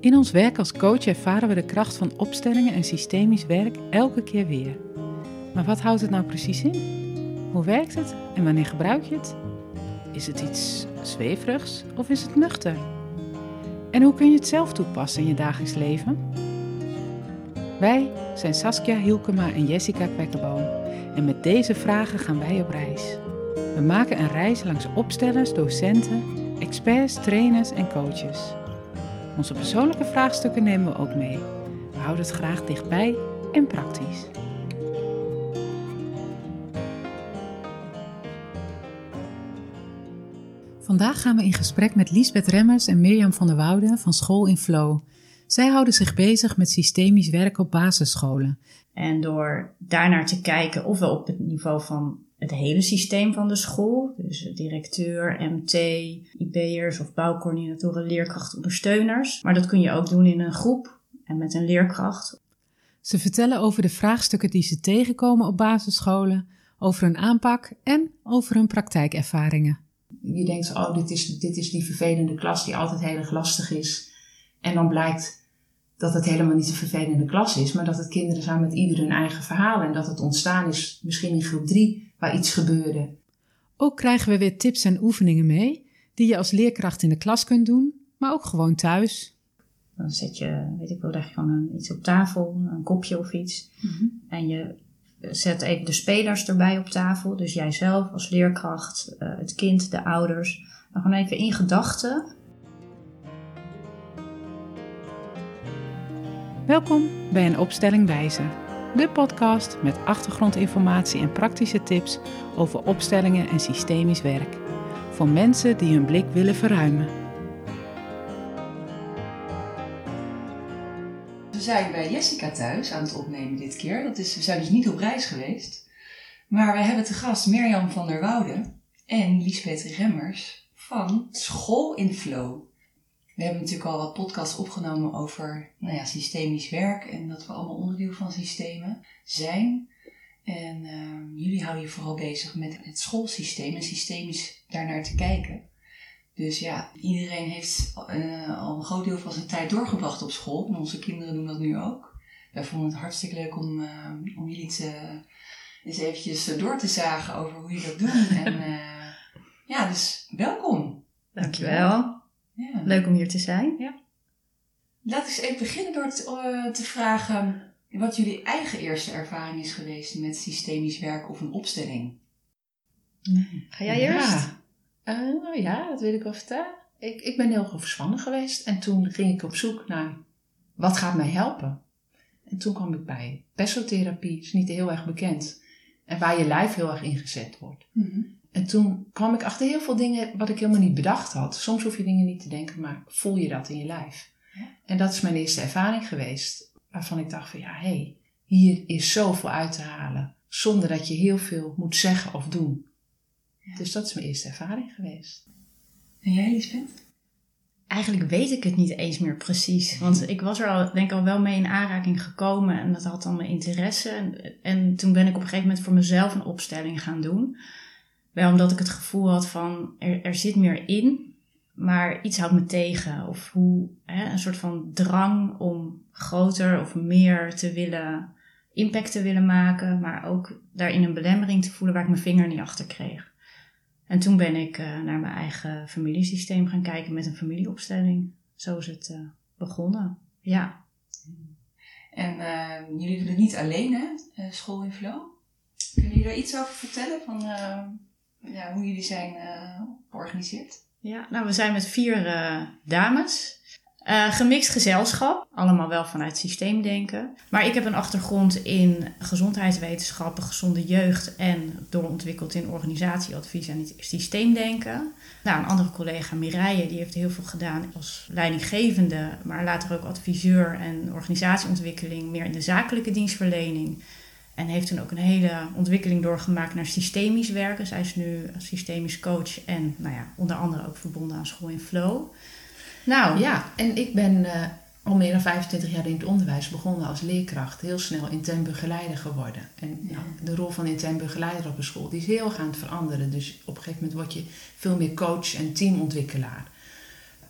In ons werk als coach ervaren we de kracht van opstellingen en systemisch werk elke keer weer. Maar wat houdt het nou precies in? Hoe werkt het en wanneer gebruik je het? Is het iets zweverigs of is het nuchter? En hoe kun je het zelf toepassen in je dagelijks leven? Wij zijn Saskia Hielkema en Jessica Kwekkenboom en met deze vragen gaan wij op reis. We maken een reis langs opstellers, docenten, experts, trainers en coaches. Onze persoonlijke vraagstukken nemen we ook mee. We houden het graag dichtbij en praktisch. Vandaag gaan we in gesprek met Liesbeth Remmers en Mirjam van der Woude van School in Flow. Zij houden zich bezig met systemisch werken op basisscholen. En door daarnaar te kijken, ofwel op het niveau van het hele systeem van de school, dus directeur, MT, IB'ers of bouwcoördinatoren, leerkracht, ondersteuners. Maar dat kun je ook doen in een groep en met een leerkracht. Ze vertellen over de vraagstukken die ze tegenkomen op basisscholen, over hun aanpak en over hun praktijkervaringen. Je denkt, oh, dit is, dit is die vervelende klas die altijd heel erg lastig is. En dan blijkt dat het helemaal niet een vervelende klas is, maar dat het kinderen zijn met ieder hun eigen verhaal en dat het ontstaan is misschien in groep drie waar iets gebeurde. Ook krijgen we weer tips en oefeningen mee die je als leerkracht in de klas kunt doen, maar ook gewoon thuis. Dan zet je, weet ik wel, leg je gewoon iets op tafel, een kopje of iets. Mhm. En je zet even de spelers erbij op tafel. Dus jijzelf als leerkracht, eh, het kind, de ouders. Dan gewoon even in gedachten. Welkom bij een opstelling wijzen. De podcast met achtergrondinformatie en praktische tips over opstellingen en systemisch werk. Voor mensen die hun blik willen verruimen. We zijn bij Jessica thuis aan het opnemen dit keer. Dat is, we zijn dus niet op reis geweest. Maar we hebben te gast Mirjam van der Woude en Liesbeth Remmers van School in Flow. We hebben natuurlijk al wat podcasts opgenomen over nou ja, systemisch werk en dat we allemaal onderdeel van systemen zijn. En ehm, jullie houden je vooral bezig met het schoolsysteem en systemisch daarnaar te kijken. Dus ja, iedereen heeft eh, al een groot deel van zijn tijd doorgebracht op school. En onze kinderen doen dat nu ook. Wij vonden het hartstikke leuk om, eh, om jullie te, eens eventjes door te zagen over hoe jullie dat doen. en eh, ja, dus welkom. Dankjewel. Ja. Leuk om hier te zijn. Laat eens even beginnen door te, eh, te vragen wat jullie eigen eerste ervaring is geweest met systemisch werk of een opstelling. Ga jij eerst? Ja. Eh, ja, dat wil ik wel vertellen. Ik, ik ben heel overspannen geweest en toen ging ik op zoek naar wat gaat mij helpen. En toen kwam ik bij persotherapie, is niet heel erg bekend. En waar je lijf heel erg ingezet wordt. En toen kwam ik achter heel veel dingen wat ik helemaal niet bedacht had. Soms hoef je dingen niet te denken, maar voel je dat in je lijf. En dat is mijn eerste ervaring geweest. Waarvan ik dacht van ja, hé, hey, hier is zoveel uit te halen. Zonder dat je heel veel moet zeggen of doen. Ja. Dus dat is mijn eerste ervaring geweest. En jij, Lisbeth? Eigenlijk weet ik het niet eens meer precies. Want ik was er al, denk ik, al wel mee in aanraking gekomen. En dat had dan mijn interesse. En, en toen ben ik op een gegeven moment voor mezelf een opstelling gaan doen. Wel omdat ik het gevoel had van, er, er zit meer in. Maar iets houdt me tegen. Of hoe, hè, een soort van drang om groter of meer te willen, impact te willen maken. Maar ook daarin een belemmering te voelen waar ik mijn vinger niet achter kreeg. En toen ben ik eh, naar mijn eigen familiesysteem gaan kijken met een familieopstelling. Zo is het eh, begonnen. Ja. En eh, jullie doen het niet alleen, hè? School in Flow. Kunnen jullie daar iets over vertellen? Van ja, hoe jullie zijn eh, georganiseerd? ja. Nou, we zijn met vier eh, dames. Eh, gemixt gezelschap. Allemaal wel vanuit systeemdenken. Maar ik heb een achtergrond in gezondheidswetenschappen, gezonde jeugd en doorontwikkeld in organisatieadvies en systeemdenken. Nou, een andere collega, Mireille, die heeft heel veel gedaan als leidinggevende, maar later ook adviseur en organisatieontwikkeling, meer in de zakelijke dienstverlening. En heeft toen ook een hele ontwikkeling doorgemaakt naar systemisch werken. Zij is nu systemisch coach en nou ja, onder andere ook verbonden aan School in Flow. Nou, Ja, en ik ben eh, al meer dan 25 jaar in het onderwijs begonnen als leerkracht. Heel snel intern begeleider geworden. En Ja. nou, de rol van intern begeleider op een school die is heel erg aan het veranderen. Dus op een gegeven moment word je veel meer coach en teamontwikkelaar.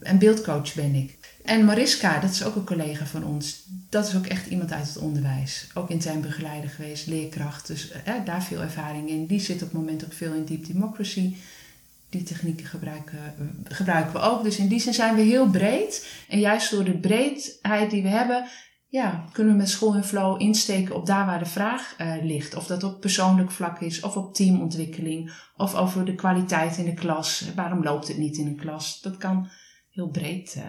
En beeldcoach ben ik. En Mariska, dat is ook een collega van ons. Dat is ook echt iemand uit het onderwijs. Ook in zijn begeleider geweest, leerkracht. Dus eh, daar veel ervaring in. Die zit op het moment ook veel in Deep Democracy. Die technieken gebruiken, gebruiken we ook. Dus in die zin zijn we heel breed. En juist door de breedheid die we hebben, ja, kunnen we met School in Flow insteken op daar waar de vraag uh, ligt. Of dat op persoonlijk vlak is, of op teamontwikkeling, of over de kwaliteit in de klas. Waarom loopt het niet in een klas? Dat kan heel breed uh,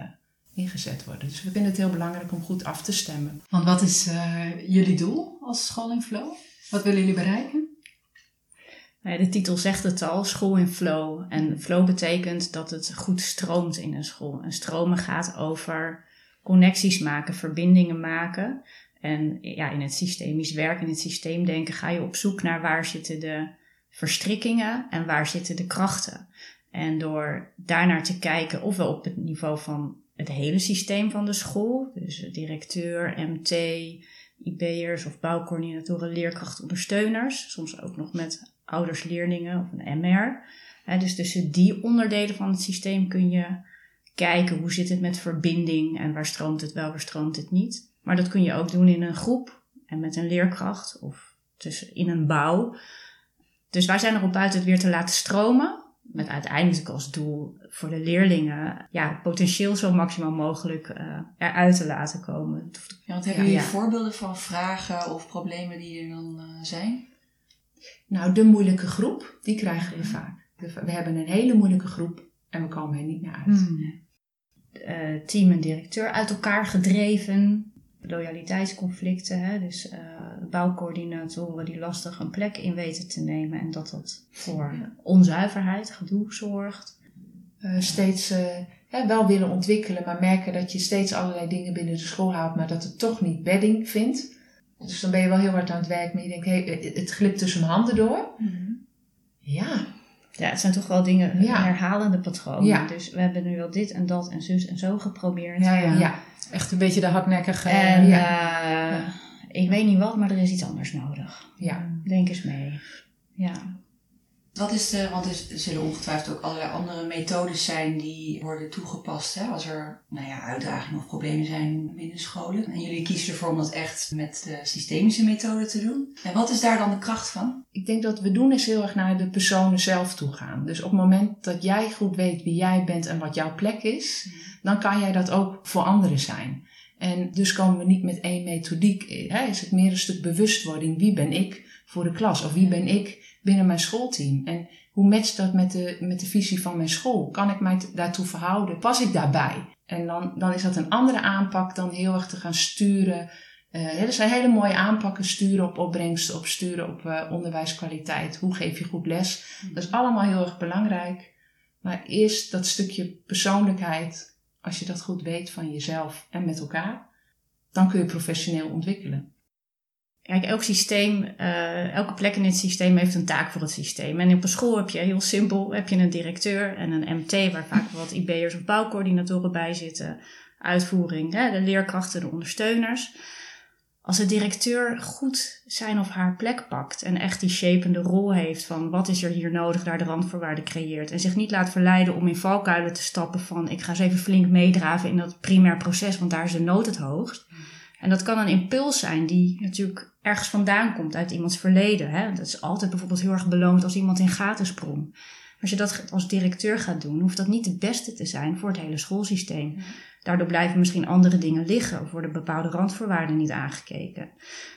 ingezet worden. Dus we vinden het heel belangrijk om goed af te stemmen. Want wat is uh, jullie doel als School in Flow? Wat willen jullie bereiken? De titel zegt het al, school in flow. En flow betekent dat het goed stroomt in een school. En stromen gaat over connecties maken, verbindingen maken. En ja, in het systemisch werk, in het systeemdenken, ga je op zoek naar waar zitten de verstrikkingen en waar zitten de krachten. En door daarnaar te kijken, ofwel op het niveau van het hele systeem van de school, dus directeur, MT, IB'ers of bouwcoördinatoren, leerkrachten, ondersteuners, soms ook nog met ouders, leerlingen of een MR. dus tussen die onderdelen van het systeem kun je kijken hoe zit het met verbinding en waar stroomt het wel, waar stroomt het niet. Maar dat kun je ook doen in een groep en met een leerkracht of tussen, in een bouw. Dus wij zijn erop uit het weer te laten stromen. Met uiteindelijk als doel voor de leerlingen ja, potentieel zo maximaal mogelijk uh, eruit te laten komen. Ja, want hebben jullie voorbeelden van vragen of problemen die er dan uh, zijn? Nou, de moeilijke groep, die krijgen we vaak. We hebben een hele moeilijke groep en we komen er niet meer uit. Hmm. Uh, team en directeur uit elkaar gedreven. Loyaliteitsconflicten, hè? dus bouwcoördinatoren die lastig een plek in weten te nemen en dat dat voor onzuiverheid, gedoe zorgt. Uh, steeds wel willen ontwikkelen, maar merken dat je steeds allerlei dingen binnen de school houdt, maar dat het toch niet bedding vindt. Dus dan ben je wel heel hard aan het werk, maar je denkt, hey, het glipt tussen mijn handen door. Mm Ja. Ja, het zijn toch wel dingen, herhalende patronen. Ja. Dus we hebben nu wel dit en dat en zus en zo geprobeerd. Ja, ja. ja. echt een beetje de hardnekkige... En uh, ik weet niet wat, maar er is iets anders nodig. Ja. Denk eens mee. Ja. Wat is de, want er zullen ongetwijfeld ook allerlei andere methodes zijn die worden toegepast hè, als er nou ja, uitdagingen of problemen zijn binnen scholen. En jullie kiezen ervoor om dat echt met de systemische methode te doen. En wat is daar dan de kracht van? Ik denk dat we doen is heel erg naar de personen zelf toe gaan. Dus op het moment dat jij goed weet wie jij bent en wat jouw plek is, dan kan jij dat ook voor anderen zijn. En dus komen we niet met één methodiek. Hè, is het meer een stuk bewustwording. Wie ben ik voor de klas? Of wie ben ik binnen mijn schoolteam? En hoe matcht dat met de, met de visie van mijn school? Kan ik mij daartoe verhouden? Pas ik daarbij? En dan, dan is dat een andere aanpak dan heel erg te gaan sturen. Uh, er zijn hele mooie aanpakken, sturen op opbrengsten, op sturen op uh, onderwijskwaliteit. Hoe geef je goed les? Dat is allemaal heel erg belangrijk. Maar eerst dat stukje persoonlijkheid, als je dat goed weet van jezelf en met elkaar, dan kun je professioneel ontwikkelen. Kijk, elk systeem, uh, elke plek in het systeem heeft een taak voor het systeem. En op een school heb je heel simpel, heb je een directeur en een MT, waar vaak wat IB'ers of bouwcoördinatoren bij zitten. Uitvoering, hè, de leerkrachten, de ondersteuners. Als de directeur goed zijn of haar plek pakt en echt die shapende rol heeft van wat is er hier nodig, daar de randvoorwaarden creëert. En zich niet laat verleiden om in valkuilen te stappen van ik ga eens even flink meedraven in dat primair proces, want daar is de nood het hoogst. En dat kan een impuls zijn die natuurlijk ergens vandaan komt uit iemands verleden. Hè? Dat is altijd bijvoorbeeld heel erg beloond als iemand in gaten sprong. Als je dat als directeur gaat doen, hoeft dat niet het beste te zijn voor het hele schoolsysteem. Daardoor blijven misschien andere dingen liggen of worden bepaalde randvoorwaarden niet aangekeken.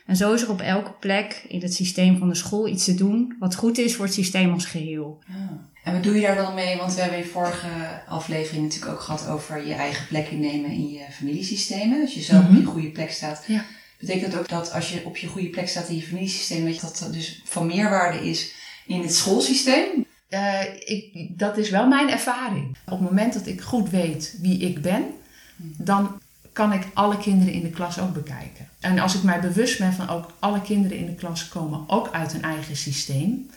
En zo is er op elke plek in het systeem van de school iets te doen wat goed is voor het systeem als geheel. Ja. En wat doe je daar dan mee? Want we hebben in vorige aflevering natuurlijk ook gehad over je eigen plek innemen in je familiesystemen. Als je zelf op mhm. je goede plek staat. Ja. Betekent dat ook dat als je op je goede plek staat in je familiesysteem, dat dat dus van meerwaarde is in het schoolsysteem? Uh, ik, dat is wel mijn ervaring. Op het moment dat ik goed weet wie ik ben, dan kan ik alle kinderen in de klas ook bekijken. En als ik mij bewust ben van ook alle kinderen in de klas komen ook uit een eigen systeem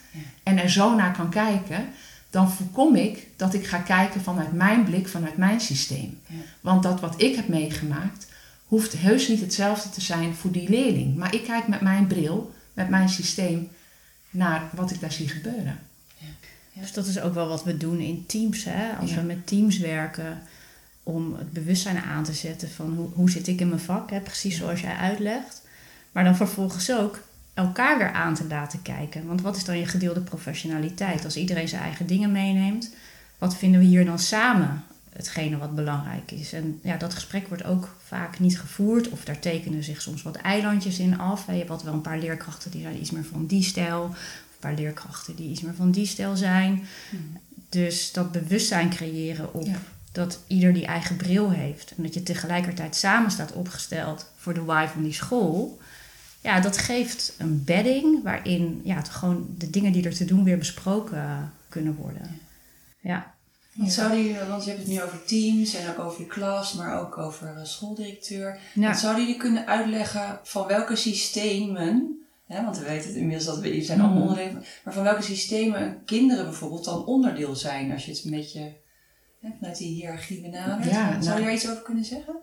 en er zo naar kan kijken, dan voorkom ik dat ik ga kijken vanuit mijn blik, vanuit mijn systeem. Want dat wat ik heb meegemaakt, hoeft heus niet hetzelfde te zijn voor die leerling. Maar ik kijk met mijn bril, met mijn systeem, naar wat ik daar zie gebeuren. Ja. Dus dat is ook wel wat we doen in teams. Hè? Als we met teams werken, om het bewustzijn aan te zetten van hoe, hoe zit ik in mijn vak, hè, precies zoals jij uitlegt. Maar dan vervolgens ook elkaar weer aan te laten kijken. Want wat is dan je gedeelde professionaliteit? Als iedereen zijn eigen dingen meeneemt, wat vinden we hier dan samen hetgene wat belangrijk is? En ja, dat gesprek wordt ook vaak niet gevoerd, of daar tekenen zich soms wat eilandjes in af. Je hebt wel een paar leerkrachten die zijn iets meer van die stijl, paar leerkrachten die iets meer van die stijl zijn. Dus dat bewustzijn creëren op Ja. dat ieder die eigen bril heeft. En dat je tegelijkertijd samen staat opgesteld voor de why van die school. Ja, dat geeft een bedding waarin ja, het gewoon de dingen die er te doen weer besproken kunnen worden. Ja. Wat zouden jullie, want je hebt het nu over teams en ook over de klas, maar ook over eh, schooldirecteur. Ja. Wat zouden jullie kunnen uitleggen van welke systemen, hè, want we weten het inmiddels dat we die zijn allemaal Mhm. onderdeel, maar van welke systemen kinderen bijvoorbeeld dan onderdeel zijn als je het een beetje hè, vanuit die hiërarchie benadert. Ja, Zou je nou- daar iets over kunnen zeggen?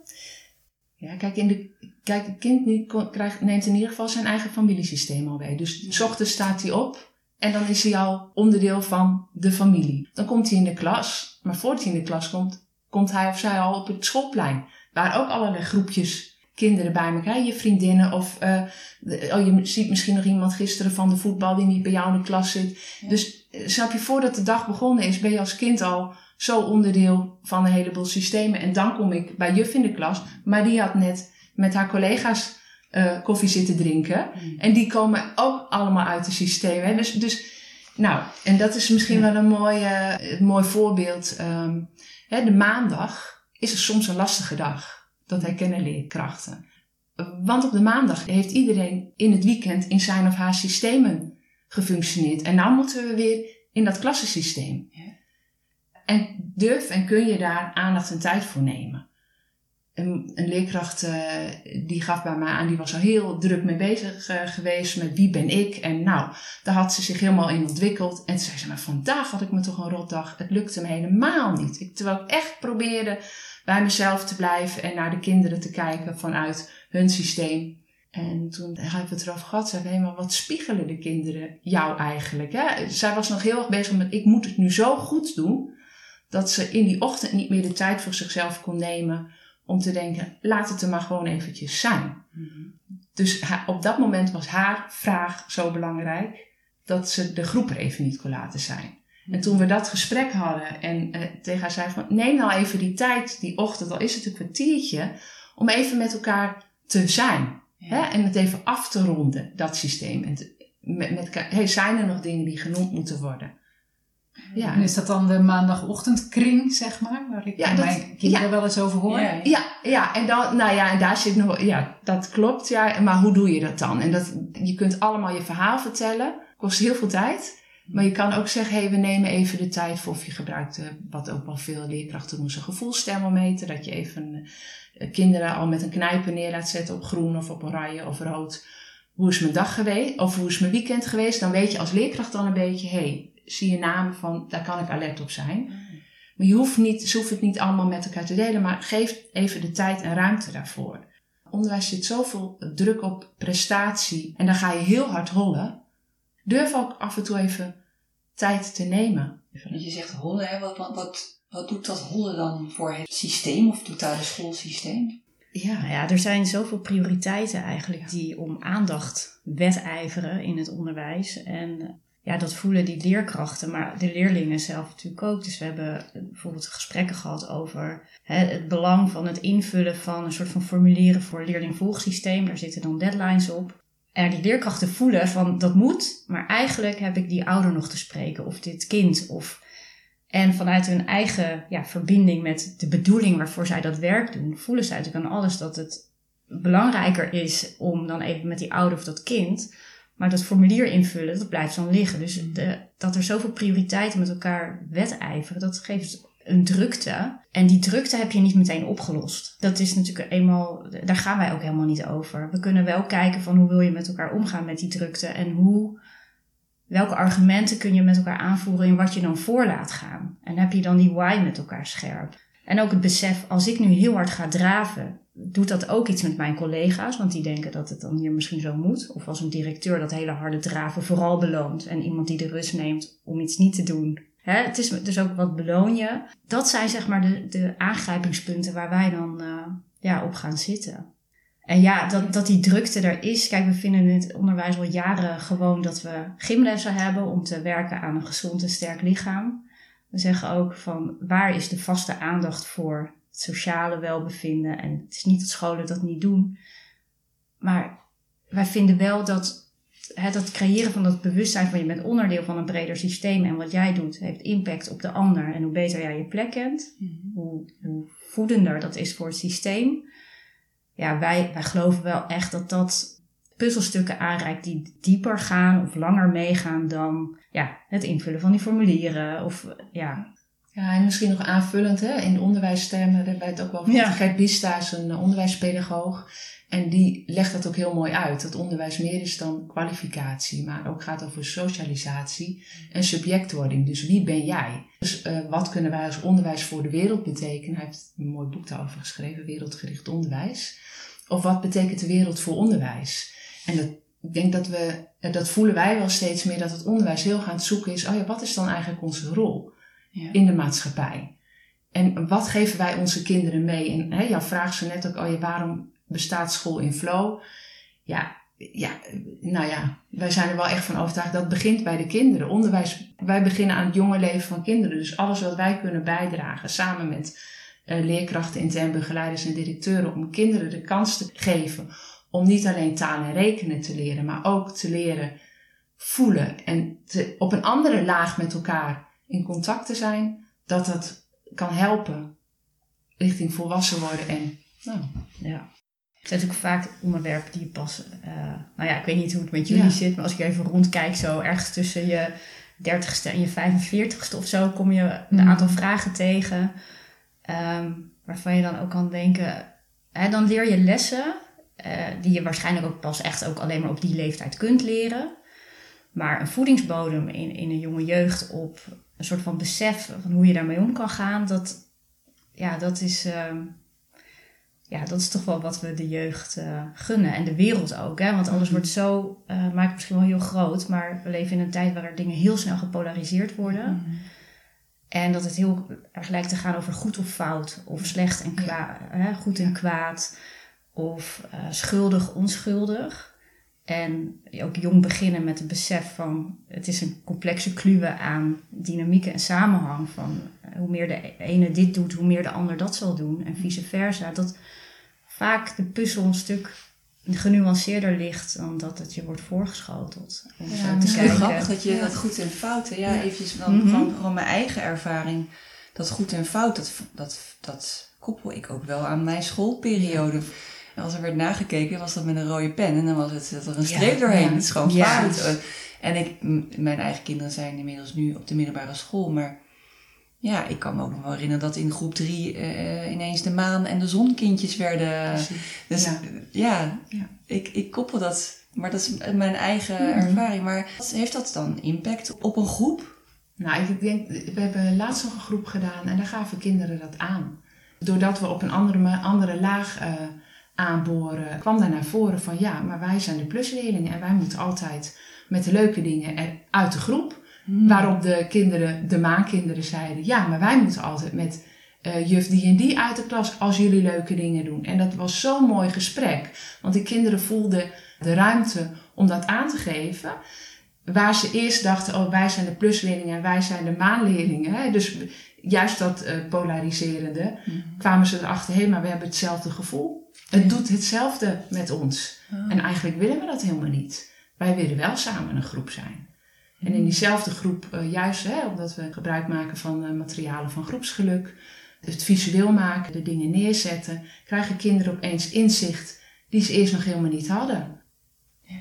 Ja, kijk, in de, kijk het kind krijgt, neemt in ieder geval zijn eigen familiesysteem al mee. Dus s ochtends staat hij op en dan is hij al onderdeel van de familie. Dan komt hij in de klas, maar voordat hij in de klas komt, komt hij of zij al op het schoolplein. Waar ook allerlei groepjes kinderen bij elkaar, je vriendinnen of eh, de- oh, je ziet misschien nog iemand gisteren van de voetbal die niet bij jou in de klas zit. Ja. Dus eh, snap je, voordat de dag begonnen is, ben je als kind al zo onderdeel van een heleboel systemen. En dan kom ik bij juf in de klas, maar die had net met haar collega's eh, koffie zitten drinken. En die komen ook allemaal uit de systemen. Hè? Dus, dus, nou, en dat is misschien wel een mooi, mooi voorbeeld. Ehm, hè, de maandag is er soms een lastige dag. Dat herkennen leerkrachten. Want op de maandag heeft iedereen in het weekend in zijn of haar systemen gefunctioneerd. En nou moeten we weer in dat klassensysteem. En durf en kun je daar aandacht en tijd voor nemen. Een, een leerkracht eh, die gaf bij mij aan, die was al heel druk mee bezig eh, geweest met wie ben ik. En nou, daar had ze zich helemaal in ontwikkeld. En toen zei ze, maar vandaag had ik me toch een rotdag. Het lukte me helemaal niet. Ik, terwijl ik echt probeerde bij mezelf te blijven en naar de kinderen te kijken vanuit hun systeem. En toen hebben we het erover gehad. Zei ik, hé, maar wat spiegelen de kinderen jou eigenlijk? Hè? Zij was nog heel erg bezig met, ik moet het nu zo goed doen. Dat ze in die ochtend niet meer de tijd voor zichzelf kon nemen. Om te denken, laat het er maar gewoon eventjes zijn. Dus op dat moment was haar vraag zo belangrijk. Dat ze de groep er even niet kon laten zijn. En toen we dat gesprek hadden en eh, tegen haar zei van... Neem nou even die tijd, die ochtend, al is het een kwartiertje... Om even met elkaar te zijn. Hè? En het even af te ronden, dat systeem. En te- met, met hey, zijn er nog dingen die genoemd moeten worden? Ja, En is dat dan de maandagochtendkring, zeg maar? Waar ik Ja, dat- mijn kinderen wel eens over hoor. Ja. Ja, ja, en dan, nou ja, en daar zit nog, ja, dat klopt, ja, maar hoe doe je dat dan? En dat, je kunt allemaal je verhaal vertellen, kost heel veel tijd, maar je kan ook zeggen, hey, we nemen even de tijd voor, of je gebruikt, eh, wat ook wel veel leerkrachten doen, zo'n gevoelsthermometer, dat je even eh, kinderen al met een knijper neer laat zetten op groen of op oranje of rood. Hoe is mijn dag geweest? Of hoe is mijn weekend geweest? Dan weet je als leerkracht dan een beetje, hey, zie je namen van, daar kan ik alert op zijn. Maar je hoeft niet, ze hoeven het niet allemaal met elkaar te delen, maar geef even de tijd en ruimte daarvoor. Onderwijs zit zoveel druk op prestatie en dan ga je heel hard hollen. Durf ook af en toe even tijd te nemen. Want je zegt hollen, hè? Wat, wat, wat, wat doet dat hollen dan voor het systeem of totale schoolsysteem? Ja, Nou ja, er zijn zoveel prioriteiten eigenlijk die om aandacht wedijveren in het onderwijs. En ja, dat voelen die leerkrachten, maar de leerlingen zelf natuurlijk ook. Dus we hebben bijvoorbeeld gesprekken gehad over hè, het belang van het invullen van een soort van formulieren voor leerlingvolgsysteem. Daar zitten dan deadlines op. En die leerkrachten voelen van dat moet, maar eigenlijk heb ik die ouder nog te spreken of dit kind. Of, en vanuit hun eigen ja, verbinding met de bedoeling waarvoor zij dat werk doen, voelen zij natuurlijk aan alles dat het belangrijker is om dan even met die ouder of dat kind. Maar dat formulier invullen, dat blijft dan liggen. Dus de, dat er zoveel prioriteiten met elkaar wedijveren, dat geeft een drukte. En die drukte heb je niet meteen opgelost. Dat is natuurlijk eenmaal, daar gaan wij ook helemaal niet over. We kunnen wel kijken van hoe wil je met elkaar omgaan met die drukte en hoe, welke argumenten kun je met elkaar aanvoeren in wat je dan voor laat gaan. En heb je dan die why met elkaar scherp. En ook het besef, als ik nu heel hard ga draven, doet dat ook iets met mijn collega's, want die denken dat het dan hier misschien zo moet. Of als een directeur dat hele harde draven vooral beloont en iemand die de rust neemt om iets niet te doen, Hè, het is dus ook wat beloon je. Dat zijn zeg maar de, de aangrijpingspunten waar wij dan uh, ja, op gaan zitten. En ja, dat, dat die drukte er is. Kijk, we vinden in het onderwijs al jaren gewoon dat we gymlessen hebben om te werken aan een gezond en sterk lichaam. We zeggen ook van waar is de vaste aandacht voor het sociale welbevinden. En het is niet dat scholen dat niet doen. Maar wij vinden wel dat het dat creëren van dat bewustzijn van je bent onderdeel van een breder systeem en wat jij doet heeft impact op de ander. En hoe beter jij je plek kent, mhm. hoe, hoe voedender dat is voor het systeem. Ja, wij, wij geloven wel echt dat dat puzzelstukken aanreikt die dieper gaan of langer meegaan dan ja, het invullen van die formulieren. Of, ja. Ja, en misschien nog aanvullend, hè, in onderwijstermen hebben wij het ook wel van. Ja. Gert Bista is een onderwijspedagoog. En die legt dat ook heel mooi uit. Dat onderwijs meer is dan kwalificatie, maar ook gaat over socialisatie en subjectwording. Dus wie ben jij? Dus uh, wat kunnen wij als onderwijs voor de wereld betekenen? Hij heeft een mooi boek daarover geschreven, Wereldgericht Onderwijs. Of wat betekent de wereld voor onderwijs? En dat, ik denk dat we, eh, dat voelen wij wel steeds meer, dat het onderwijs heel gaan zoeken is, oh ja, wat is dan eigenlijk onze rol in de maatschappij? En wat geven wij onze kinderen mee? En hè, jouw vraag zo net ook, oh ja, waarom bestaat school in flow? Ja, ja, nou ja, wij zijn er wel echt van overtuigd dat begint bij de kinderen. Onderwijs, wij beginnen aan het jonge leven van kinderen. Dus alles wat wij kunnen bijdragen, samen met uh, leerkrachten, intern begeleiders en directeuren, om kinderen de kans te geven om niet alleen taal en rekenen te leren, maar ook te leren voelen en te, op een andere laag met elkaar in contact te zijn, dat dat kan helpen richting volwassen worden en nou, ja. Het zijn natuurlijk vaak onderwerpen die passen. Uh, nou ja, ik weet niet hoe het met jullie zit, maar als ik even rondkijk, zo ergens tussen je dertigste en je 45ste of zo, kom je een mm. aantal vragen tegen. Um, waarvan je dan ook kan denken, hè, dan leer je lessen uh, die je waarschijnlijk ook pas echt ook alleen maar op die leeftijd kunt leren. Maar een voedingsbodem in, in een jonge jeugd op een soort van besef van hoe je daarmee om kan gaan, dat, ja, dat is. Uh, ja, dat is toch wel wat we de jeugd uh, gunnen. En de wereld ook. Hè? Want alles mhm. wordt zo, uh, maakt misschien wel heel groot. Maar we leven in een tijd waar er dingen heel snel gepolariseerd worden. Mhm. En dat het heel erg lijkt te gaan over goed of fout. Of slecht en kwaad. Hè? Goed en kwaad. Of uh, schuldig, onschuldig. En ook jong beginnen met het besef van het is een complexe kluwe aan dynamieken en samenhang. Van hoe meer de ene dit doet, hoe meer de ander dat zal doen. En vice versa. Dat vaak de puzzel een stuk genuanceerder ligt dan dat het je wordt voorgeschoteld. Om ja, het is grappig dat je dat goed en fout, ja, ja. eventjes dan mm -hmm. gewoon, mijn eigen ervaring, dat goed en fout, dat, dat, dat koppel ik ook wel aan mijn schoolperiode. Als er werd nagekeken, was dat met een rode pen en dan was het dat er een streep doorheen. Het is gewoon fout. En ik, mijn eigen kinderen zijn inmiddels nu op de middelbare school, maar ja, ik kan me ook nog wel herinneren dat in groep drie uh, ineens de maan en de zonkindjes werden. Dus ja, ja, ja, Ik, ik koppel dat. Maar dat is mijn eigen mhm. ervaring. Maar heeft dat dan impact op een groep? Nou, ik denk, we hebben laatst nog een groep gedaan en daar gaven kinderen dat aan. Doordat we op een andere, andere laag uh, aanboren, kwam daar naar voren van ja, maar wij zijn de plusleerlingen en wij moeten altijd met de leuke dingen uit de groep. Hmm. Waarop de kinderen, de maankinderen zeiden, ja, maar wij moeten altijd met uh, juf die en die uit de klas als jullie leuke dingen doen. En dat was zo'n mooi gesprek. Want die kinderen voelden de ruimte om dat aan te geven. Waar ze eerst dachten, oh wij zijn de plusleerlingen en wij zijn de maanleerlingen. Hè? Dus juist dat uh, polariserende hmm. kwamen ze erachter, hé, hey, maar we hebben hetzelfde gevoel. Het doet hetzelfde met ons. Ah. En eigenlijk willen we dat helemaal niet. Wij willen wel samen een groep zijn. En in diezelfde groep, uh, juist hè, omdat we gebruik maken van uh, materialen van groepsgeluk, het visueel maken, de dingen neerzetten, krijgen kinderen opeens inzicht die ze eerst nog helemaal niet hadden.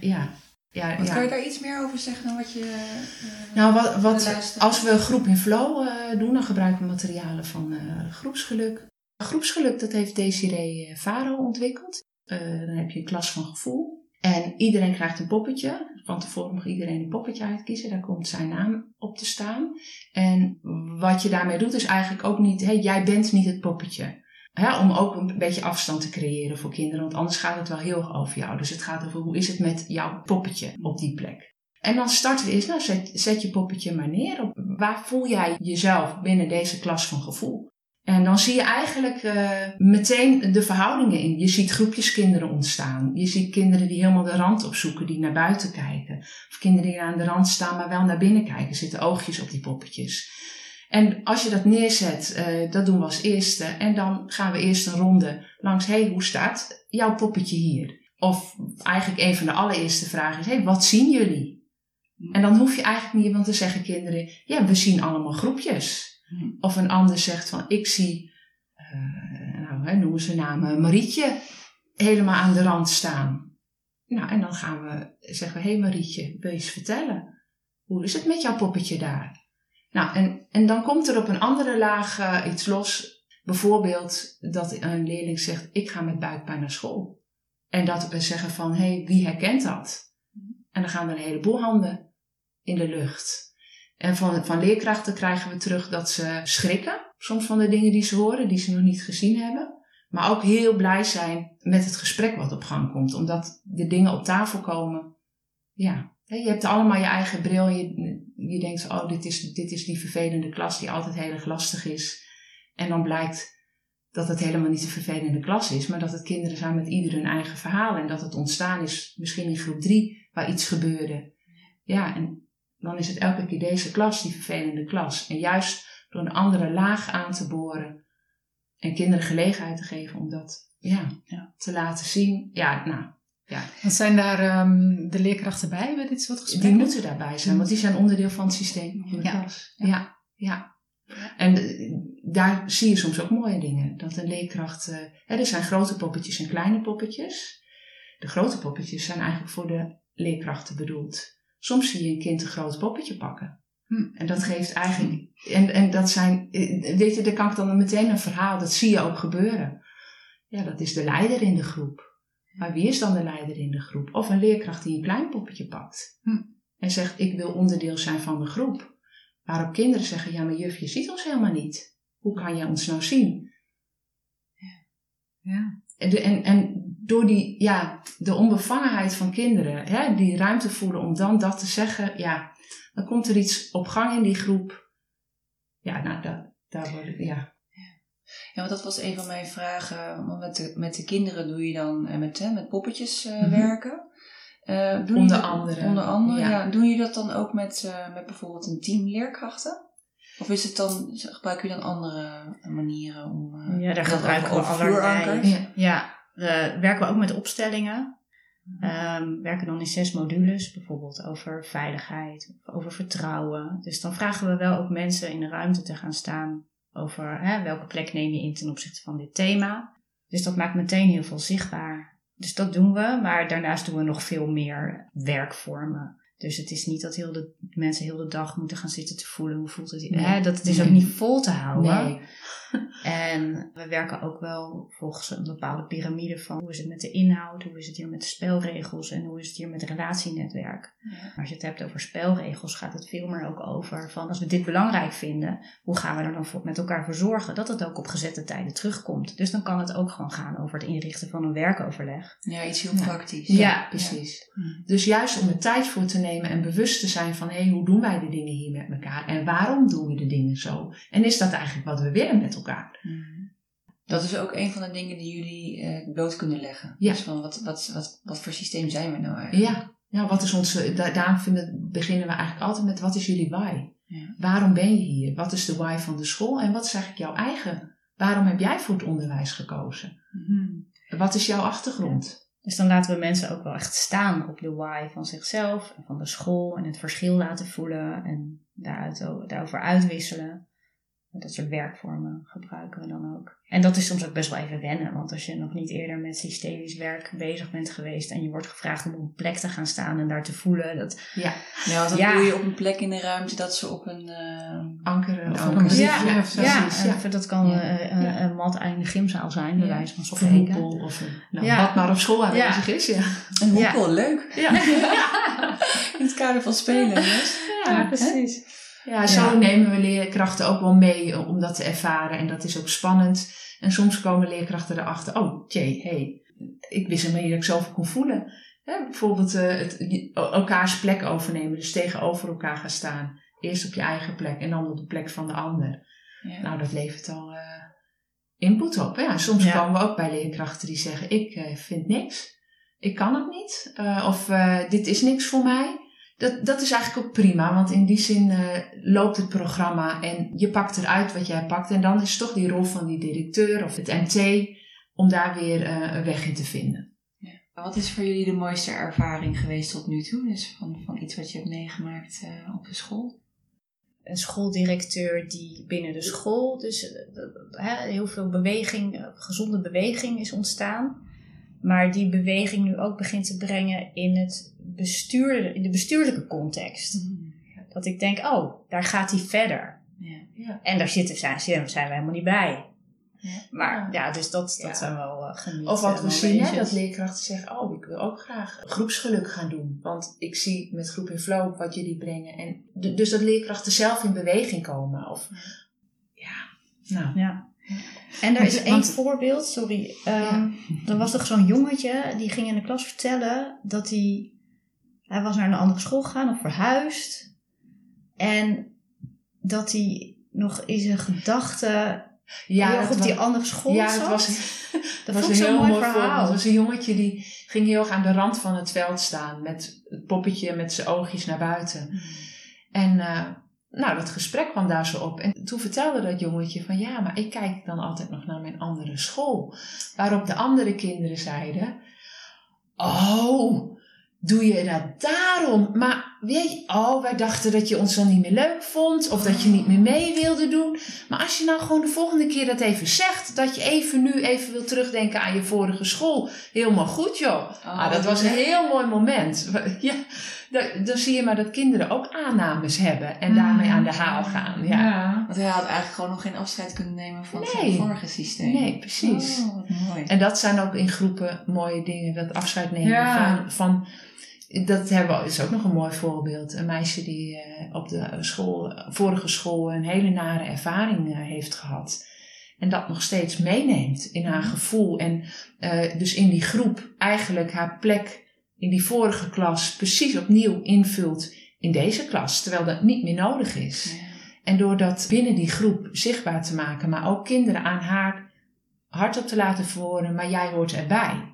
Ja. ja. wat Kan je daar iets meer over zeggen dan wat je. Uh, nou, wat, wat als we groep in flow doen, dan gebruiken we materialen van groepsgeluk. Groepsgeluk, dat heeft Desiree Faro ontwikkeld. dan heb je een klas van gevoel. En iedereen krijgt een poppetje. Van tevoren mag iedereen een poppetje uitkiezen. Daar komt zijn naam op te staan. En wat je daarmee doet is eigenlijk ook niet... Hey, jij bent niet het poppetje. om ook een beetje afstand te creëren voor kinderen. Want anders gaat het wel heel over jou. Dus het gaat over hoe is het met jouw poppetje op die plek. En dan starten we eerst, nou zet, zet je poppetje maar neer. Op, waar voel jij jezelf binnen deze klas van gevoel? En dan zie je eigenlijk uh, meteen de verhoudingen in. Je ziet groepjes kinderen ontstaan. Je ziet kinderen die helemaal de rand opzoeken, die naar buiten kijken. Of kinderen die aan de rand staan, maar wel naar binnen kijken. Zitten oogjes op die poppetjes. En als je dat neerzet, uh, dat doen we als eerste. En dan gaan we eerst een ronde langs, hey, hoe staat jouw poppetje hier? Of eigenlijk een van de allereerste vragen is, hey, wat zien jullie? En dan hoef je eigenlijk niet, want dan zeggen kinderen, ja, we zien allemaal groepjes. Of een ander zegt van, ik zie, uh, nou, hè, noemen ze namen, Marietje, helemaal aan de rand staan. Nou, en dan gaan we zeggen, hé hey Marietje, wil je eens vertellen? Hoe is het met jouw poppetje daar? Nou, en, en dan komt er op een andere laag uh, iets los. Bijvoorbeeld dat een leerling zegt, ik ga met buikpijn naar school. En dat we zeggen van, hé, hey, wie herkent dat? En dan gaan er een heleboel handen in de lucht. En van, van leerkrachten krijgen we terug dat ze schrikken, soms van de dingen die ze horen, die ze nog niet gezien hebben. Maar ook heel blij zijn met het gesprek wat op gang komt, omdat de dingen op tafel komen. Ja, je hebt allemaal je eigen bril. Je, je denkt, oh, dit is, dit is die vervelende klas die altijd heel erg lastig is. En dan blijkt dat het helemaal niet een vervelende klas is, maar dat het kinderen zijn met ieder hun eigen verhaal. En dat het ontstaan is misschien in groep drie, waar iets gebeurde. Ja, en dan is het elke keer deze klas, die vervelende klas. En juist door een andere laag aan te boren en kinderen gelegenheid te geven om dat ja, ja. te laten zien. Ja, nou, ja. Want zijn daar um, de leerkrachten bij bij dit soort gesprekken? Die moeten daarbij zijn, want die zijn onderdeel van het systeem van de Ja. klas. Ja, ja. En eh, daar zie je soms ook mooie dingen. Dat een leerkracht... hè, er zijn grote poppetjes en kleine poppetjes. De grote poppetjes zijn eigenlijk voor de leerkrachten bedoeld. Soms zie je een kind een groot poppetje pakken. Hm. En dat geeft eigenlijk... En, en dat zijn... Weet je, daar kan ik dan meteen een verhaal... Dat zie je ook gebeuren. Ja, dat is de leider in de groep. Maar wie is dan de leider in de groep? Of een leerkracht die een klein poppetje pakt. Hm. En zegt, ik wil onderdeel zijn van de groep. Waarop kinderen zeggen, ja, maar juf, je ziet ons helemaal niet. Hoe kan jij ons nou zien? Ja. En, de- en, en door die, ja, de onbevangenheid van kinderen, hè, die ruimte voelen om dan dat te zeggen, ja, dan komt er iets op gang in die groep. Ja, nou, daar, daar word ik, ja. Ja, want dat was een van mijn vragen. Want met de, met de kinderen doe je dan eh, met, hè, met poppetjes eh, Mhm. werken. Eh, doen Onder je dat- andere, Onder andere, ja. ja. Doe je dat dan ook met, eh, met bijvoorbeeld een team leerkrachten? Of is het dan, gebruik je dan andere manieren om... eh, Ja, daar dat gebruiken we allerlei. Ja. Ja, werken we ook met opstellingen. Ehm, werken dan in zes modules, bijvoorbeeld over veiligheid, over vertrouwen. Dus dan vragen we wel ook mensen in de ruimte te gaan staan over hè, welke plek neem je in ten opzichte van dit thema. Dus dat maakt meteen heel veel zichtbaar. Dus dat doen we, maar daarnaast doen we nog veel meer werkvormen. Dus het is niet dat heel de, mensen heel de dag moeten gaan zitten te voelen hoe voelt het. Nee. Hè, dat het is ook niet vol te houden. Nee. En we werken ook wel volgens een bepaalde piramide van hoe is het met de inhoud, hoe is het hier met de spelregels en hoe is het hier met het relatienetwerk. Ja. Als je het hebt over spelregels, gaat het veel meer ook over van als we dit belangrijk vinden, hoe gaan we er dan met elkaar voor zorgen dat het ook op gezette tijden terugkomt. Dus dan kan het ook gewoon gaan over het inrichten van een werkoverleg. Ja, iets heel Ja. praktisch. Ja, precies. Ja. Dus juist om er tijd voor te nemen en bewust te zijn van, hé, hey, hoe doen wij de dingen hier met elkaar? En waarom doen we de dingen zo? En is dat eigenlijk wat we willen met elkaar? Mhm. Dat is ook een van de dingen die jullie eh, bloot kunnen leggen. Ja. Dus van wat, wat, wat, wat voor systeem zijn we nou eigenlijk? Ja, ja wat is onze, da- daarom vinden, beginnen we eigenlijk altijd met, wat is jullie why? Ja. Waarom ben je hier? Wat is de why van de school? En wat is eigenlijk jouw eigen? Waarom heb jij voor het onderwijs gekozen? Wat is jouw achtergrond? Dus dan laten we mensen ook wel echt staan op de why van zichzelf en van de school en het verschil laten voelen en daaruit, daarover uitwisselen. Dat soort werkvormen gebruiken we dan ook. En dat is soms ook best wel even wennen, want als je nog niet eerder met systemisch werk bezig bent geweest en je wordt gevraagd om op een plek te gaan staan en daar te voelen, dat, Ja, Ja, want dan Ja. doe je op een plek in de ruimte dat ze op een... eh, ankeren. Of Of een een briefje briefje. of zo. ja, en dat kan Ja. eh, een, Ja. een mat in de gymzaal zijn, bij Ja. wijze van Of een spreken. hoepel. Of een, nou, Ja. wat maar op school aanwezig is. Ja. een Ja. hoepel, leuk. Ja. In het kader van spelen, yes. Ja, precies. Ja, zo Ja. nemen we leerkrachten ook wel mee om dat te ervaren. En dat is ook spannend. En soms komen leerkrachten erachter, oh jee, hey, ik wist helemaal niet dat ik zoveel kon voelen. Hè, bijvoorbeeld eh, het, elkaars plek overnemen. Dus tegenover elkaar gaan staan. Eerst op je eigen plek en dan op de plek van de ander. Ja. Nou, dat levert al eh, input op. Ja, soms Ja. komen we ook bij leerkrachten die zeggen: Ik eh, vind niks, ik kan het niet, of dit is niks voor mij. Dat, dat is eigenlijk ook prima, want in die zin eh, loopt het programma en je pakt eruit wat jij pakt. En dan is het toch die rol van die directeur of het MT om daar weer eh, een weg in te vinden. Wat is voor jullie de mooiste ervaring geweest tot nu toe? Dus van, van iets wat je hebt meegemaakt eh, op de school? een schooldirecteur die binnen de school dus hè, heel veel beweging, gezonde beweging is ontstaan. Maar die beweging nu ook begint te brengen in, het bestuur, in de bestuurlijke context. Dat ik denk, oh, daar gaat hij verder. Ja. Ja. En daar zitten, zijn, zijn we helemaal niet bij. Maar ja, dus dat, dat Ja. zijn wel uh, genieten. Of wat we zien, hè, dat leerkrachten zeggen: Oh, ik wil ook graag groepsgeluk gaan doen. Want ik zie met Groep in Flow wat jullie brengen. En dus dat leerkrachten zelf in beweging komen. Of, ja, nou. Ja. En er is één Want- voorbeeld, sorry. Ehm Er was toch zo'n jongetje die ging in de klas vertellen dat hij. Hij was naar een andere school gegaan of verhuisd. En dat hij nog in zijn gedachten Ja, heel op die andere school ja, zat. dat was, dat was vond ik een zo'n heel mooi verhaal. Het was een jongetje die ging heel erg aan de rand van het veld staan. Met het poppetje met zijn oogjes naar buiten. En eh, nou, dat gesprek kwam daar zo op. En toen vertelde dat jongetje van ja, maar ik kijk dan altijd nog naar mijn andere school. Waarop de andere kinderen zeiden: Oh, doe je dat daarom? Maar weet oh, wij dachten dat je ons dan niet meer leuk vond. Of dat je niet meer mee wilde doen. Maar als je nou gewoon de volgende keer dat even zegt. Dat je even nu even wil terugdenken aan je vorige school. Helemaal goed joh. ah, dat was een heel mooi moment. Ja, dan, zie je maar dat kinderen ook aannames hebben. En daarmee aan de haal gaan. Ja. Want hij had eigenlijk gewoon nog geen afscheid kunnen nemen van Nee. zijn vorige systeem. Nee, precies. Oh, mooi. En dat zijn ook in groepen mooie dingen. Dat afscheid nemen Ja. van, van... Dat hebben we, is ook nog een mooi voorbeeld. Een meisje die eh, op de school, vorige school een hele nare ervaring eh, heeft gehad. En dat nog steeds meeneemt in haar gevoel. En eh, dus in die groep eigenlijk haar plek in die vorige klas precies opnieuw invult in deze klas. Terwijl dat niet meer nodig is. Ja. En door dat binnen die groep zichtbaar te maken, maar ook kinderen aan haar hardop te laten verwoorden, maar jij hoort erbij.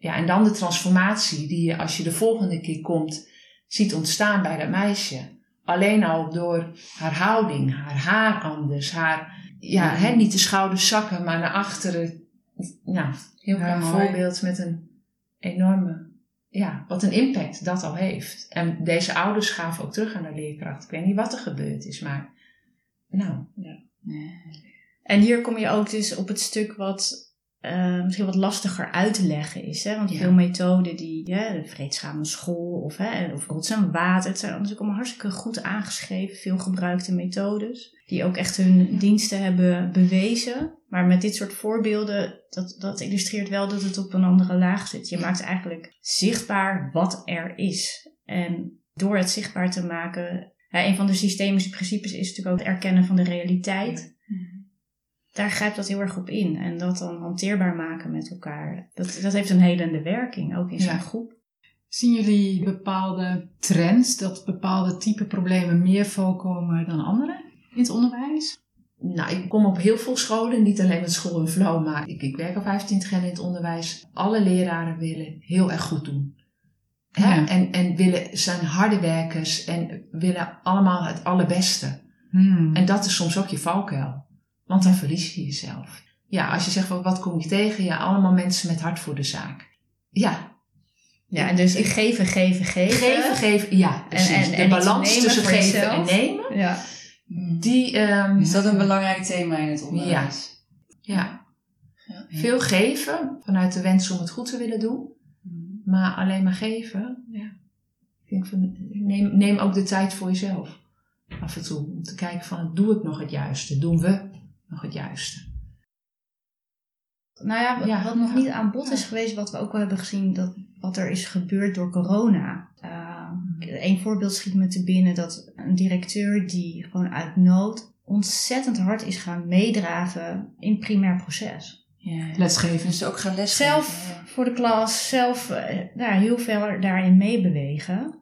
Ja, en dan de transformatie die je als je de volgende keer komt ziet ontstaan bij dat meisje. Alleen al door haar houding, haar haar anders, haar, ja, hè, niet de schouders zakken, maar naar achteren. Nou, heel Ja, klein mooi. voorbeeld met een enorme, ja, wat een impact dat al heeft. En deze ouders gaven ook terug aan de leerkracht. Ik weet niet wat er gebeurd is, maar nou, ja. En hier kom je ook dus op het stuk wat eh, misschien wat lastiger uit te leggen is. Hè? Want Ja. veel methoden die, ja, de vreedzame school of, hè, of rots en water, het zijn natuurlijk allemaal hartstikke goed aangeschreven, veel gebruikte methodes. Die ook echt hun diensten hebben bewezen. Maar met dit soort voorbeelden, dat, dat illustreert wel dat het op een andere laag zit. Je maakt eigenlijk zichtbaar wat er is. En door het zichtbaar te maken, hè, een van de systemische principes is natuurlijk ook het erkennen van de realiteit daar grijpt dat heel erg op in. En dat dan hanteerbaar maken met elkaar. Dat, dat heeft een helende werking, ook in zo'n Ja. groep. Zien jullie bepaalde trends, dat bepaalde type problemen meer voorkomen dan andere in het onderwijs? Nou, ik kom op heel veel scholen, niet alleen met school en flow, maar ik, ik werk al 25 jaar in het onderwijs. Alle leraren willen heel erg goed doen. Hè? Ja. En, en willen, zijn harde werkers en willen allemaal het allerbeste. Hmm. En dat is soms ook je valkuil. Want dan verlies je jezelf. Ja, als je zegt, van, wat kom je tegen? Ja, allemaal mensen met hart voor de zaak. Ja, Ja, en dus geven, geven, geven. geven, geven. Ja, precies. en- en de balans tussen geven jezelf. en nemen. Ja. Die, ehm, Is dat een belangrijk thema in het onderwijs? ja, Ja. veel geven vanuit de wens om het goed te willen doen. Maar alleen maar geven, ja. Ik denk van, neem, neem ook de tijd voor jezelf. Af en toe. Om te kijken van, doe ik nog het juiste? Doen we nog het juiste? Nou ja, wat, Ja, wat nog niet aan bod is geweest, wat we ook wel hebben gezien, dat wat er is gebeurd door corona. Een voorbeeld schiet me te binnen dat een directeur die gewoon uit nood ontzettend hard is gaan meedraven in primair proces. Ja. Lesgeven. Dus ook gaan lesgeven. Zelf ja. voor de klas, zelf eh, nou, heel veel daarin meebewegen.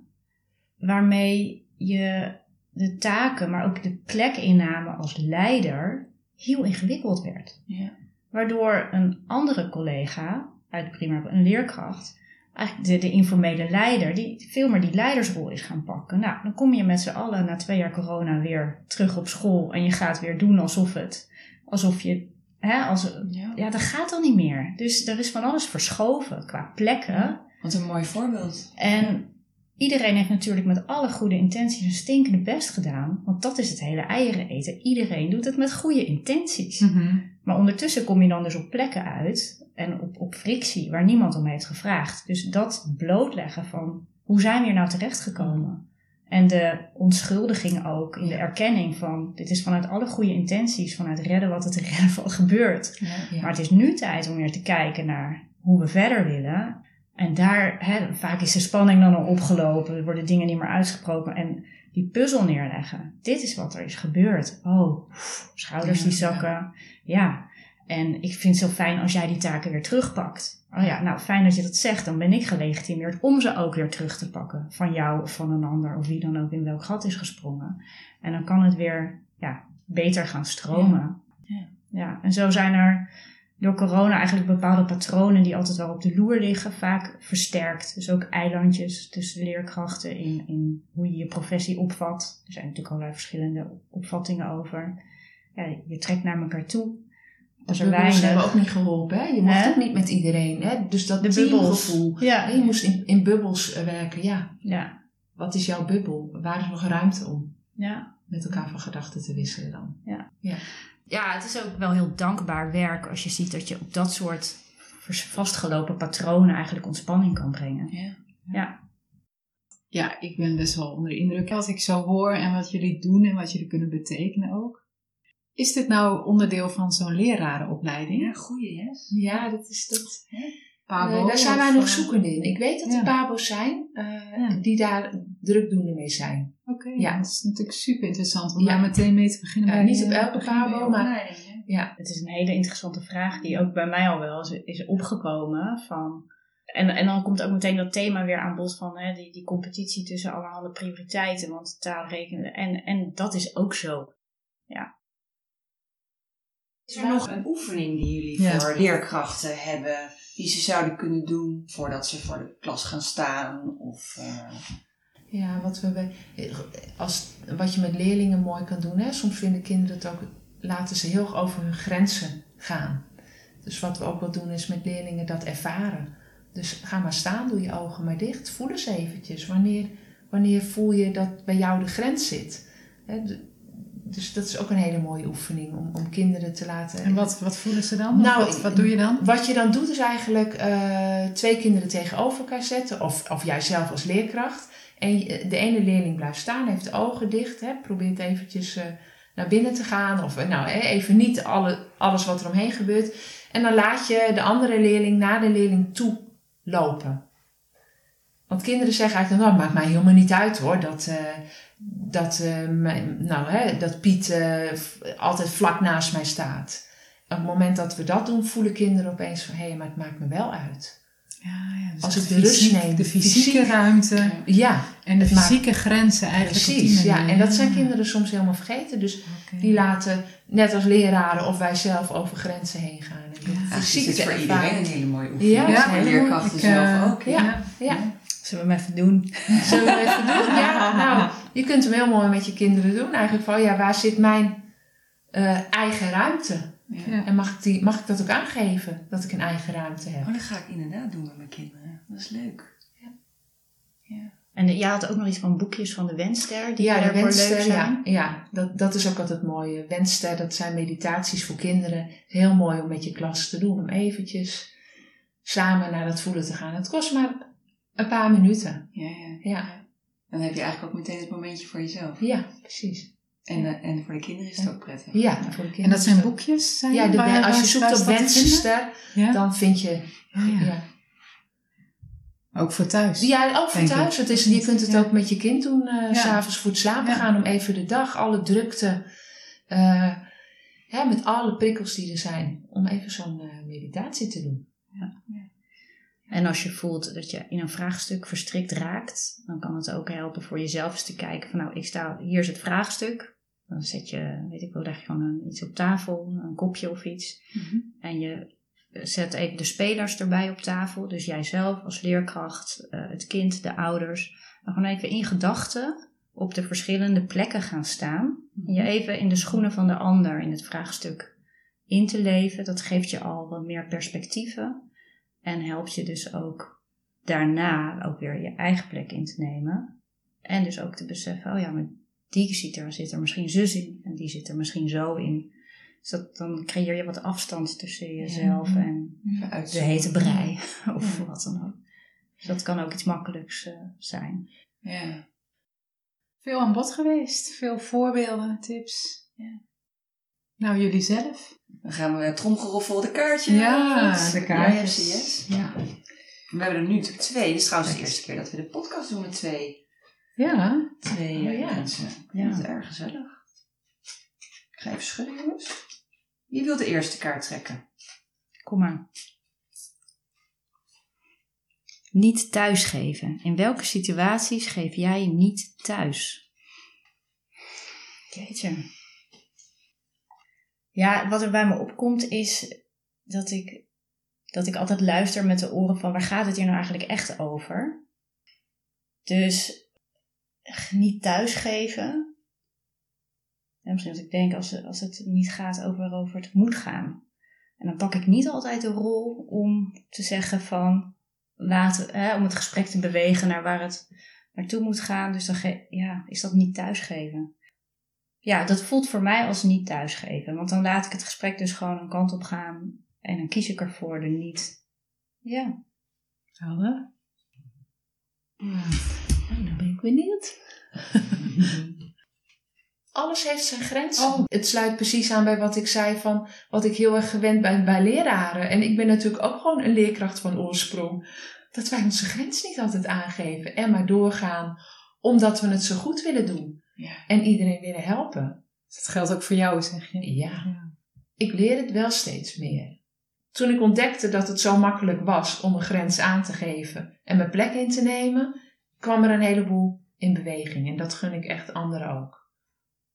Waarmee je de taken, maar ook de plekinname als leider heel ingewikkeld werd. Ja. Waardoor een andere collega uit de primair, een leerkracht, eigenlijk de, de informele leider, die veel meer die leidersrol is gaan pakken. Nou, dan kom je met z'n allen na twee jaar corona weer terug op school en je gaat weer doen alsof het, alsof je, hè, als, Ja. ja, dat gaat dan niet meer. Dus er is van alles verschoven qua plekken. Wat een mooi voorbeeld. En iedereen heeft natuurlijk met alle goede intenties een stinkende best gedaan. Want dat is het hele eieren eten. Iedereen doet het met goede intenties. Mhm. Maar ondertussen kom je dan dus op plekken uit en op, op frictie waar niemand om heeft gevraagd. Dus dat blootleggen van hoe zijn we hier nou terechtgekomen? En de onschuldiging ook in de erkenning van dit is vanuit alle goede intenties, vanuit redden wat het redden van gebeurt. Ja. Maar het is nu tijd om weer te kijken naar hoe we verder willen. En daar, hè, vaak is de spanning dan al opgelopen, er worden dingen niet meer uitgesproken. En die puzzel neerleggen. Dit is wat er is gebeurd. Oh, schouders die zakken. Ja. En ik vind het zo fijn als jij die taken weer terugpakt. Oh ja, nou fijn dat je dat zegt. Dan ben ik gelegitimeerd om ze ook weer terug te pakken. Van jou of van een ander of wie dan ook in welk gat is gesprongen. En dan kan het weer ja, beter gaan stromen. Ja. ja, en zo zijn er door corona eigenlijk bepaalde patronen die altijd wel op de loer liggen, vaak versterkt. Dus ook eilandjes tussen leerkrachten in, in hoe je je professie opvat. Er zijn natuurlijk allerlei verschillende opvattingen over. Ja, je trekt naar elkaar toe. De Als er bubbels hebben ook niet geholpen. Hè? Je mocht Hè? ook niet met iedereen. Hè? Dus dat De bubbels. teamgevoel. Ja, Je moest in, in bubbels eh, werken. Ja, ja, wat is jouw bubbel? Waar is nog ruimte om ja. met elkaar van gedachten te wisselen dan? Ja, het is ook wel heel dankbaar werk als je ziet dat je op dat soort vastgelopen patronen eigenlijk ontspanning kan brengen. Ja. Ja, Ja, ik ben best wel onder de indruk wat ik zo hoor en wat jullie doen en wat jullie kunnen betekenen ook. Is dit nou onderdeel van zo'n lerarenopleiding? Ja, goeie, yes. Ja, dat is dat. Pabo, Eh, daar zijn wij nog eh, zoekende in. Ik weet dat ja. er pabo's zijn eh, Ja. die daar drukdoende mee zijn. Oké, Ja. dat is natuurlijk super interessant om Ja. daar meteen mee te beginnen. Ja, bij niet op elke pabo, maar ja. het is een hele interessante vraag die ook bij mij al wel is, is opgekomen. Van, en, en dan komt ook meteen dat thema weer aan bod van hè, die, die competitie tussen allerhande prioriteiten. Want taal rekenen, en, en dat is ook zo. Is er nog een oefening die jullie Ja. voor leerkrachten hebben, die ze zouden kunnen doen voordat ze voor de klas gaan staan? Of, eh, Ja, wat, we bij, als, wat je met leerlingen mooi kan doen. Hè? Soms vinden kinderen het ook, laten ze heel erg over hun grenzen gaan. Dus wat we ook wel doen is met leerlingen dat ervaren. Dus ga maar staan, doe je ogen maar dicht. Voel eens eventjes. Wanneer, wanneer voel je dat bij jou de grens zit? Hè, dus dat is ook een hele mooie oefening om, om kinderen te laten. En wat, wat voelen ze dan? Nou, wat, wat doe je dan? Wat je dan doet is eigenlijk eh, twee kinderen tegenover elkaar zetten. Of, of jij zelf als leerkracht. Je- de ene leerling blijft staan, heeft ogen dicht. Hè, probeert eventjes eh, naar binnen te gaan. Of eh, nou, even niet alle, alles wat er omheen gebeurt. En dan laat je de andere leerling naar de leerling toe lopen. Want kinderen zeggen eigenlijk, nou, maakt mij helemaal niet uit hoor. Dat, eh, dat, eh, nou, hè, dat Piet eh, altijd vlak naast mij staat. Op het moment dat we dat doen, voelen kinderen opeens van... hé, maar het maakt me wel uit. Ja, ja, dus Als de ik de rust neem, De fysieke fysiek- ruimte Ja, en de maakt- fysieke grenzen eigenlijk precies. Ja, en dat zijn kinderen soms helemaal vergeten. Dus die laten, net als leraren of wij zelf, over grenzen heen gaan. En Ja. eigenlijk fysiek is voor ervaren. iedereen een hele mooie oefening. Ja, Ja, voor leerkrachten Ik, zelf eh, ook. Ja, ja. Zullen we hem even doen? Zullen we even doen? Ja, nou, je kunt hem heel mooi met je kinderen doen. Eigenlijk van, ja, waar zit mijn eh, eigen ruimte? Ja. En mag ik, die, mag ik dat ook aangeven, dat ik een eigen ruimte heb? Oh, dat ga ik inderdaad doen met mijn kinderen. Dat is leuk. En je had ook nog iets van boekjes van de Wenster, die Ja, de daarvoor leuk wensster, zijn. ja, ja dat, dat is ook altijd het mooie. Wensster, dat zijn meditaties voor kinderen. Heel mooi om met je klas te doen. Om eventjes samen naar dat voelen te gaan. Het kost maar een paar minuten. Ja, ja. Ja, Dan heb je eigenlijk ook meteen het momentje voor jezelf. ja precies. En, eh, en voor de kinderen is het ook prettig. Ja, voor de kinderen. En dat zijn boekjes? Zijn Ja, de, waar- als je zoekt op Ja? dan vind je... Oh, ja. Ja, Ook voor thuis. ja ook voor thuis. Het is, je kunt het Ja. ook met je kind doen. eh, Ja. s S'avonds voor het slapen Ja. gaan. Om even de dag, alle drukte... eh, ja, met alle prikkels die er zijn. Om even zo'n eh, meditatie te doen. En als je voelt dat je in een vraagstuk verstrikt raakt, dan kan het ook helpen voor jezelf eens te kijken van nou, ik sta, hier is het vraagstuk. Dan zet je, weet ik wel, leg je gewoon een, iets op tafel, een kopje of iets. En je zet even de spelers erbij op tafel. Dus jijzelf als leerkracht, eh, het kind, de ouders. Dan gewoon even in gedachten op de verschillende plekken gaan staan. En je even in de schoenen van de ander in het vraagstuk in te leven. Dat geeft je al wat meer perspectieven. En helpt je dus ook daarna ook weer je eigen plek in te nemen. En dus ook te beseffen, oh ja, maar die zit er, zit er misschien zus in. En die zit er misschien zo in. Dus dat, dan creëer je wat afstand tussen jezelf en Even de hete brei. Of Ja. wat dan ook. Dus dat kan ook iets makkelijks eh, zijn. Ja. Veel aan bod geweest. Veel voorbeelden, tips. Ja. Nou, jullie zelf? Dan gaan we tromgeroffel de kaartje. Ja, Goed. de kaartjes. Ja, yes. Ja. We hebben er nu twee. Dit is trouwens de eerste keer dat we de podcast doen met twee, Ja. twee Oh, ja. mensen. Ja. Dat is erg gezellig. Ik ga even schudden, jongens. Wie wil de eerste kaart trekken? Kom maar. Niet thuisgeven. In welke situaties geef jij niet thuis? Jeetje. Ja, wat er bij me opkomt is dat ik, dat ik altijd luister met de oren van waar gaat het hier nou eigenlijk echt over? Dus niet thuisgeven. En misschien als ik denk als, het- als het niet gaat over waarover het moet gaan. En dan pak ik niet altijd de rol om te zeggen van laten, hè, om het gesprek te bewegen naar waar het naartoe moet gaan. Dus dan ge- ja, is dat niet thuisgeven. Ja, dat voelt voor mij als niet thuisgeven. Want dan laat ik het gesprek dus gewoon een kant op gaan. En dan kies ik ervoor er niet. Ja, Helder. nou, dan ben ik benieuwd. Alles heeft zijn grenzen. Oh. Het sluit precies aan bij wat ik zei van wat ik heel erg gewend ben bij leraren. En ik ben natuurlijk ook gewoon een leerkracht van oorsprong. Dat wij onze grens niet altijd aangeven en maar doorgaan omdat we het zo goed willen doen. Ja. En iedereen willen helpen. Dat geldt ook voor jou, zeg je. Ja. Ik leer het wel steeds meer. Toen ik ontdekte dat het zo makkelijk was om een grens aan te geven en mijn plek in te nemen, kwam er een heleboel in beweging. En dat gun ik echt anderen ook.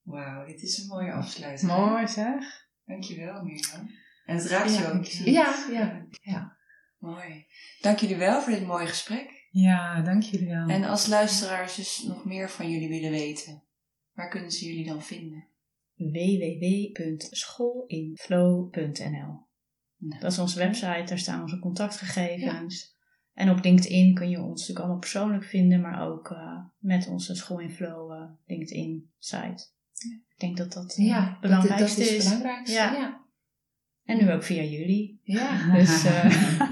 Wauw, dit is een mooie afsluiting. Mooi zeg. Dankjewel, Mirjam. En het raakt je ook. Ja, ja, ja. Mooi. Dank jullie wel voor dit mooie gesprek. Ja, dank jullie wel. En als luisteraars dus nog meer van jullie willen weten, waar kunnen ze jullie dan vinden? www.schoolinflow.nl Nou, Dat is onze website, daar staan onze contactgegevens. En op LinkedIn kun je ons natuurlijk allemaal persoonlijk vinden, maar ook eh, met onze School in Flow eh, LinkedIn site. Ik denk dat dat eh, ja het belangrijkste dat, dat is. het belangrijkste. Ja. Ja. En nu ook via jullie. Ja. Dus eh,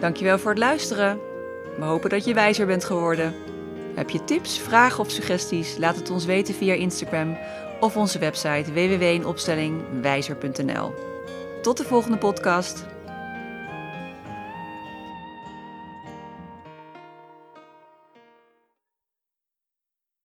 Dankjewel voor het luisteren. We hopen dat je wijzer bent geworden. Heb je tips, vragen of suggesties? Laat het ons weten via Instagram of onze website www.inopstellingwijzer.nl. Tot de volgende podcast.